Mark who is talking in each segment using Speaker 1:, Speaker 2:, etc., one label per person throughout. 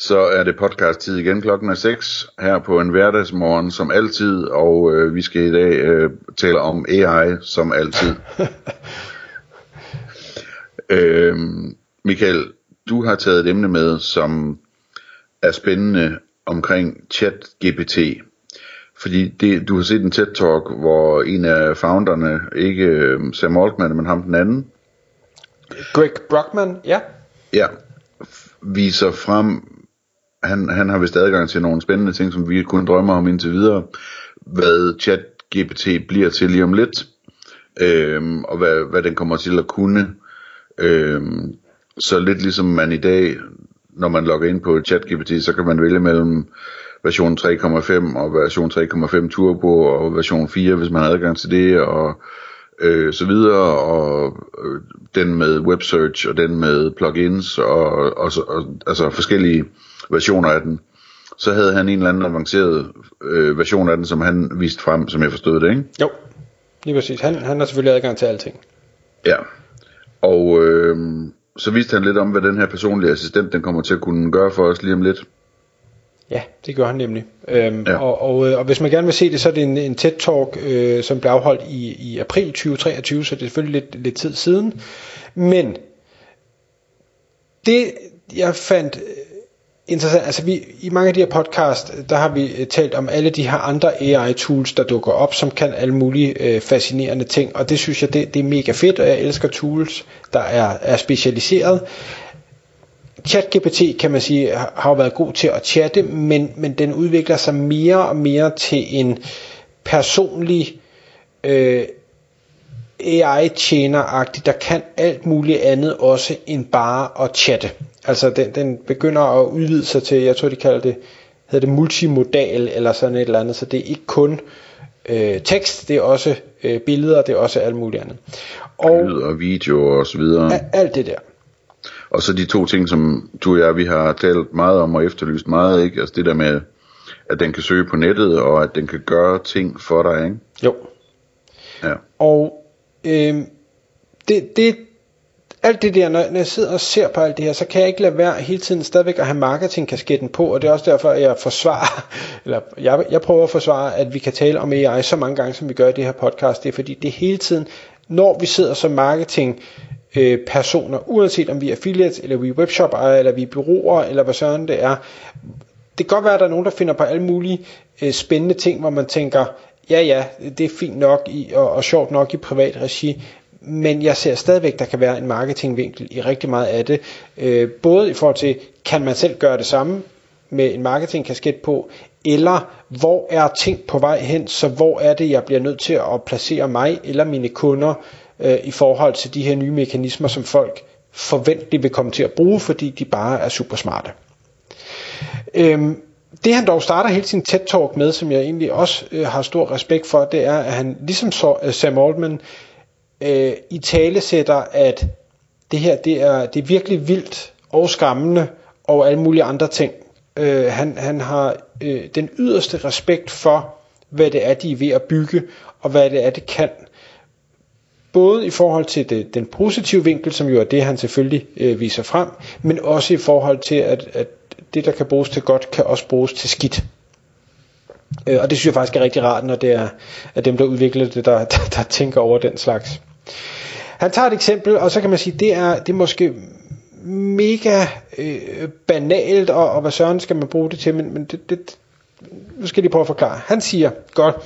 Speaker 1: Så er det podcast tid igen. Klokken er 6 her på en hverdagsmorgen som altid, og øh, vi skal i dag øh, tale om AI som altid. øh, Michael, du har taget et emne med, som er spændende omkring chat-GPT. Fordi det, du har set en TED-talk, hvor en af founderne, ikke øh, Sam Altman, men ham den anden,
Speaker 2: Greg Brockman, ja.
Speaker 1: Ja, viser frem, han, han har vist adgang til nogle spændende ting, som vi kun drømmer om indtil videre, hvad chat GPT bliver til lige om lidt, øhm, og hvad, hvad den kommer til at kunne. Øhm, så lidt ligesom man i dag, når man logger ind på ChatGPT, så kan man vælge mellem version 3.5 og version 3.5 Turbo og version 4, hvis man har adgang til det, og øh, så videre, og øh, den med web search, og den med plugins, og, og, og altså forskellige versioner af den. Så havde han en eller anden avanceret øh, version af den, som han viste frem, som jeg forstod det, ikke?
Speaker 2: Jo, lige præcis. Han, han har selvfølgelig adgang til alting.
Speaker 1: Ja, og øh, så viste han lidt om, hvad den her personlige assistent, den kommer til at kunne gøre for os lige om lidt.
Speaker 2: Ja, det gør han nemlig. Øhm, ja. og, og, og hvis man gerne vil se det, så er det en, en TED-talk, øh, som blev afholdt i, i april 2023, så det er selvfølgelig lidt, lidt tid siden. Men det, jeg fandt interessant, altså vi, i mange af de her podcast, der har vi talt om alle de her andre AI-tools, der dukker op, som kan alle mulige øh, fascinerende ting, og det synes jeg, det, det er mega fedt, og jeg elsker tools, der er, er specialiseret. ChatGPT kan man sige har været god til at chatte, men, men den udvikler sig mere og mere til en personlig øh, AI-tjener-agtig, der kan alt muligt andet også end bare at chatte. Altså den, den begynder at udvide sig til, jeg tror de kalder det, hedder det multimodal eller sådan et eller andet, så det er ikke kun øh, tekst, det er også øh, billeder, det er også alt muligt andet.
Speaker 1: Og, Lyd og video og så videre.
Speaker 2: Alt det der.
Speaker 1: Og så de to ting, som du og jeg, vi har talt meget om og efterlyst meget, ikke? Altså det der med, at den kan søge på nettet, og at den kan gøre ting for dig, ikke?
Speaker 2: Jo.
Speaker 1: Ja.
Speaker 2: Og øh, det, det, alt det der, når, når jeg sidder og ser på alt det her, så kan jeg ikke lade være hele tiden stadigvæk at have marketingkasketten på, og det er også derfor, at jeg forsvarer, eller jeg, jeg prøver at forsvare, at vi kan tale om AI så mange gange, som vi gør i det her podcast. Det er fordi, det hele tiden, når vi sidder som marketing øh, personer, uanset om vi er affiliates, eller vi er webshop eller vi er byråer, eller hvad sådan det er. Det kan godt være, at der er nogen, der finder på alle mulige øh, spændende ting, hvor man tænker, ja ja, det er fint nok i, og, og sjovt nok i privat regi, men jeg ser stadigvæk, der kan være en marketingvinkel i rigtig meget af det. Øh, både i forhold til, kan man selv gøre det samme med en marketingkasket på, eller hvor er ting på vej hen, så hvor er det, jeg bliver nødt til at placere mig eller mine kunder øh, i forhold til de her nye mekanismer, som folk forventeligt vil komme til at bruge, fordi de bare er super smarte. Øhm, det han dog starter hele sin TED-talk med, som jeg egentlig også øh, har stor respekt for, det er, at han ligesom så, øh, Sam Altman øh, i tale sætter, at det her det er, det er virkelig vildt og skammende og alle mulige andre ting. Øh, han, han har øh, den yderste respekt for, hvad det er, de er ved at bygge, og hvad det er, det kan. Både i forhold til det, den positive vinkel, som jo er det, han selvfølgelig øh, viser frem, men også i forhold til, at, at det, der kan bruges til godt, kan også bruges til skidt. Øh, og det synes jeg faktisk er rigtig rart, når det er, at dem, der udvikler det, der, der, der tænker over den slags. Han tager et eksempel, og så kan man sige, det er, det er måske mega øh, banalt, og, og hvad søren skal man bruge det til, men, men det, det, nu skal jeg lige prøve at forklare. Han siger, godt,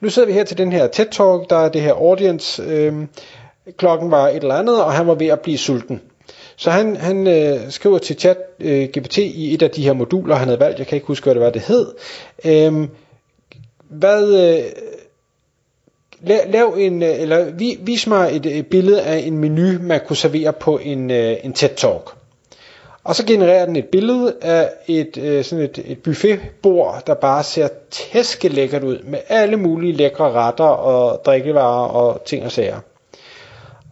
Speaker 2: nu sidder vi her til den her TED-talk, der er det her audience, øh, klokken var et eller andet, og han var ved at blive sulten. Så han, han øh, skriver til chat øh, GPT i et af de her moduler, han havde valgt, jeg kan ikke huske, hvad det var, det hed. Øh, hvad, øh, lav, lav en, øh, eller vis mig et, et billede af en menu, man kunne servere på en, øh, en TED Talk. Og så genererer den et billede af et, øh, sådan et, et buffetbord, der bare ser tæske lækkert ud, med alle mulige lækre retter og drikkevarer og ting og sager.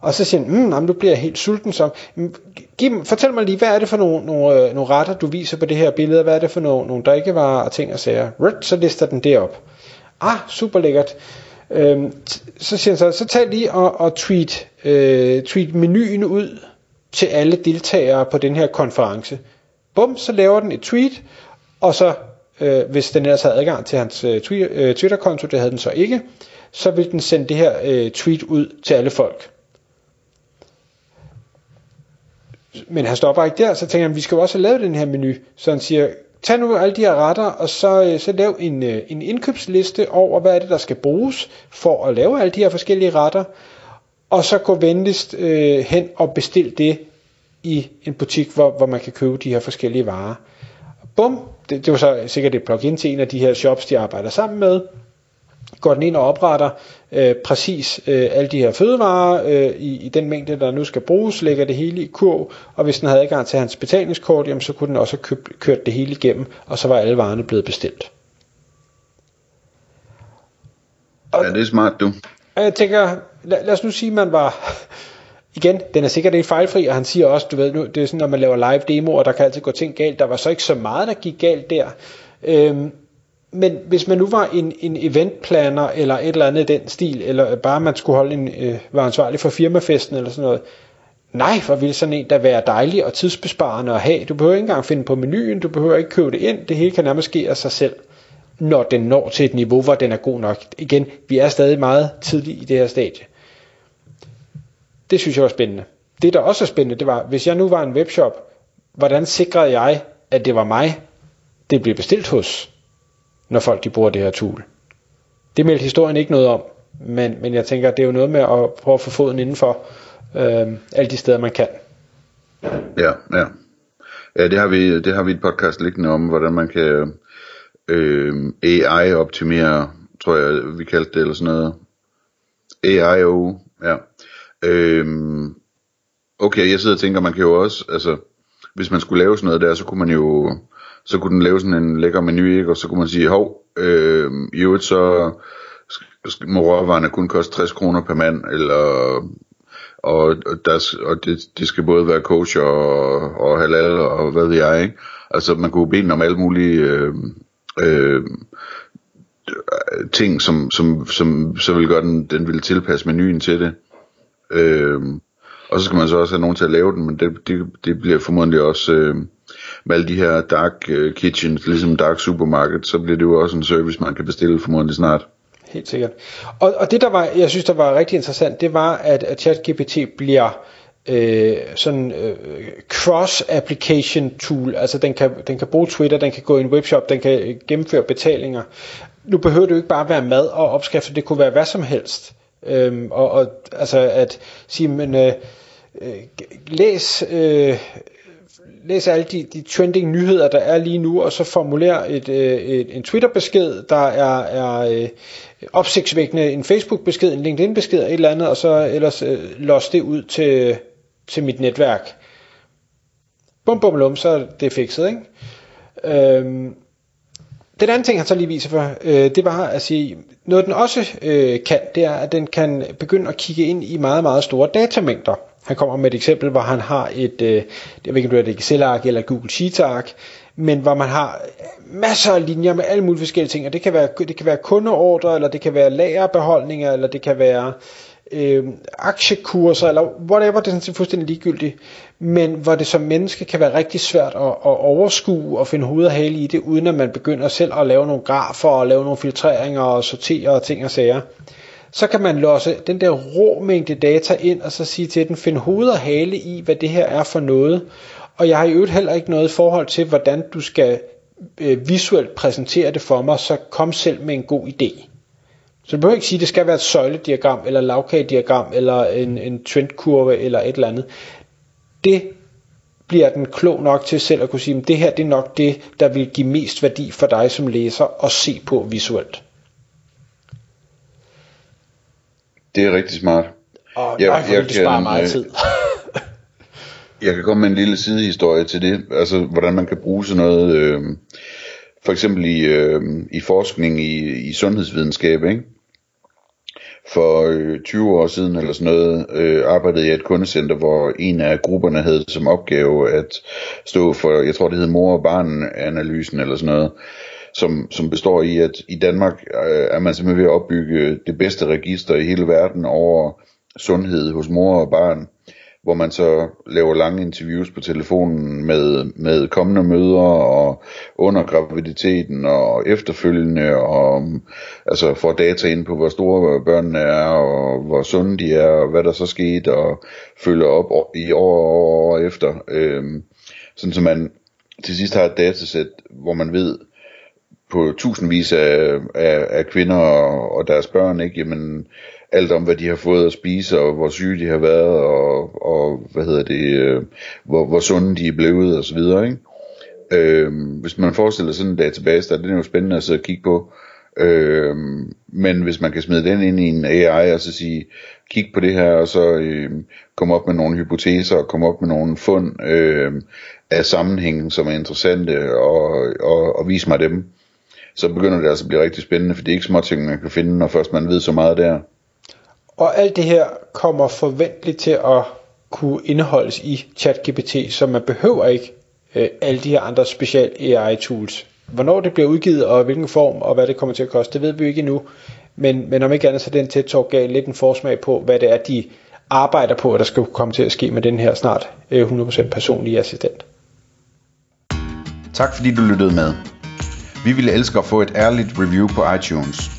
Speaker 2: Og så siger han, mm, jamen, nu bliver jeg helt sulten, så hmm, giv, fortæl mig lige, hvad er det for nogle, nogle, øh, nogle retter, du viser på det her billede, hvad er det for nogle, nogle drikkevarer og ting og sager. Rødt, så lister den det op. Ah, super lækkert. Øhm, så siger han så, så tag lige og, og tweet, øh, tweet menuen ud til alle deltagere på den her konference. Bum, så laver den et tweet, og så, øh, hvis den ellers havde adgang til hans øh, øh, Twitter-konto, det havde den så ikke, så vil den sende det her øh, tweet ud til alle folk. Men han stopper ikke der, så tænker han, vi skal jo også have lavet den her menu. Så han siger, tag nu alle de her retter, og så, øh, så lav en, øh, en indkøbsliste over, hvad er det, der skal bruges for at lave alle de her forskellige retter. Og så gå venligst øh, hen og bestil det i en butik, hvor, hvor man kan købe de her forskellige varer. Bum, det, det var så sikkert et plugin til en af de her shops, de arbejder sammen med går den ind og opretter øh, præcis øh, alle de her fødevarer øh, i, i den mængde, der nu skal bruges, lægger det hele i kurv, og hvis den havde adgang til hans betalingskort, jamen, så kunne den også have kørt det hele igennem, og så var alle varerne blevet bestilt.
Speaker 1: Og, ja, det er smart, du.
Speaker 2: Og jeg tænker, lad, lad os nu sige, at man var... Igen, den er sikkert ikke fejlfri, og han siger også, du ved, nu, det er sådan, når man laver live demoer, der kan altid gå ting galt. Der var så ikke så meget, der gik galt der. Øhm, men hvis man nu var en, en eventplaner eller et eller andet i den stil, eller bare man skulle holde en, øh, var ansvarlig for firmafesten eller sådan noget, nej, hvor ville sådan en der være dejlig og tidsbesparende at have. Du behøver ikke engang finde på menuen, du behøver ikke købe det ind, det hele kan nærmest ske af sig selv, når den når til et niveau, hvor den er god nok. Igen, vi er stadig meget tidligt i det her stadie. Det synes jeg var spændende. Det der også er spændende, det var, hvis jeg nu var en webshop, hvordan sikrede jeg, at det var mig, det blev bestilt hos? når folk de bruger det her tool. Det meldte historien ikke noget om, men, men jeg tænker, det er jo noget med at prøve at få foden indenfor øh, alle de steder, man kan.
Speaker 1: Ja, ja. Ja, det har vi, det har vi et podcast liggende om, hvordan man kan øh, AI-optimere, tror jeg, vi kaldte det, eller sådan noget. AIO, ja. Øh, okay, jeg sidder og tænker, man kan jo også, altså, hvis man skulle lave sådan noget der, så kunne man jo så kunne den lave sådan en lækker menu, ikke? og så kunne man sige, hov, øh, i øvrigt så må råvarerne kun koste 60 kroner per mand, eller og, der, og det, det skal både være kosher og, og halal og hvad ved jeg, ikke? Altså man kunne bede om alle mulige øh, øh, ting, som, som, som så vil gøre den, den vil tilpasse menuen til det. Øh, og så skal man så også have nogen til at lave den, men det, det, det bliver formodentlig også øh, med alle de her dark øh, kitchens, ligesom dark supermarket, så bliver det jo også en service, man kan bestille formodentlig snart.
Speaker 2: Helt sikkert. Og, og det der var, jeg synes der var rigtig interessant, det var, at, at ChatGPT bliver øh, sådan øh, cross-application tool, altså den kan, den kan bruge Twitter, den kan gå i en webshop, den kan øh, gennemføre betalinger. Nu behøver det jo ikke bare være mad og opskrifter, det kunne være hvad som helst. Øhm, og, og altså at sige, men øh, øh læs øh, læs alle de, de trending nyheder, der er lige nu, og så formuler et, øh, et, en Twitter-besked, der er, er øh, opsigtsvækkende, en Facebook-besked, en LinkedIn-besked et eller andet, og så ellers øh, los det ud til, til mit netværk. Bum, bum, lum, så er det fikset, ikke? Øhm, den anden ting, han så lige viser for, øh, det var at sige, noget den også øh, kan, det er, at den kan begynde at kigge ind i meget, meget store datamængder. Han kommer med et eksempel, hvor han har et, øh, jeg ved ikke om det er et Excel-ark eller Google Sheets-ark, men hvor man har masser af linjer med alle mulige forskellige ting, og det kan være, det kan være kundeordre, eller det kan være lagerbeholdninger, eller det kan være øh, aktiekurser, eller whatever, det er sådan fuldstændig ligegyldigt, men hvor det som menneske kan være rigtig svært at, at overskue og finde hoved og hale i det, uden at man begynder selv at lave nogle grafer og lave nogle filtreringer og sortere og ting og sager så kan man låse den der rå mængde data ind, og så sige til den, find hoved og hale i, hvad det her er for noget. Og jeg har i øvrigt heller ikke noget forhold til, hvordan du skal øh, visuelt præsentere det for mig, så kom selv med en god idé. Så du behøver ikke sige, at det skal være et søjlediagram, eller lavkagediagram, eller en, en trendkurve, eller et eller andet. Det bliver den klog nok til selv at kunne sige, at det her det er nok det, der vil give mest værdi for dig som læser at se på visuelt.
Speaker 1: Det er rigtig smart.
Speaker 2: Og jeg, jeg, jeg det sparer meget øh, tid.
Speaker 1: Jeg kan komme med en lille sidehistorie til det, altså hvordan man kan bruge sådan noget, øh, for eksempel i, øh, i forskning i, i sundhedsvidenskab, ikke? For øh, 20 år siden eller sådan noget, øh, arbejdede jeg i et kundecenter, hvor en af grupperne havde som opgave at stå for, jeg tror det hed mor- og barn-analysen eller sådan noget, som, som består i, at i Danmark øh, er man simpelthen ved at opbygge det bedste register i hele verden over sundhed hos mor og barn hvor man så laver lange interviews på telefonen med, med kommende mødre og under graviditeten og efterfølgende og altså får data ind på hvor store børnene er og hvor sunde de er og hvad der så skete og følger op i år og år efter. Øhm, sådan så man til sidst har et datasæt hvor man ved på tusindvis af, af, af kvinder og, og deres børn ikke? Jamen alt om, hvad de har fået at spise, og hvor syge de har været, og, og hvad hedder det, øh, hvor, hvor sunde de er blevet, og så videre, ikke? Øh, hvis man forestiller sådan en database, der er det jo spændende at sidde og kigge på, øh, men hvis man kan smide den ind i en AI, og så sige, kig på det her, og så øh, komme op med nogle hypoteser, og komme op med nogle fund øh, af sammenhængen, som er interessante, og, og, og vise mig dem, så begynder det altså at blive rigtig spændende, for det er ikke små ting, man kan finde, når først man ved så meget der.
Speaker 2: Og alt det her kommer forventeligt til at kunne indeholdes i ChatGPT, så man behøver ikke øh, alle de her andre special AI tools. Hvornår det bliver udgivet, og hvilken form, og hvad det kommer til at koste, det ved vi ikke endnu. Men, men om ikke andet, så den TED Talk gav lidt en forsmag på, hvad det er, de arbejder på, at der skal komme til at ske med den her snart øh, 100% personlige assistent.
Speaker 1: Tak fordi du lyttede med. Vi ville elske at få et ærligt review på iTunes.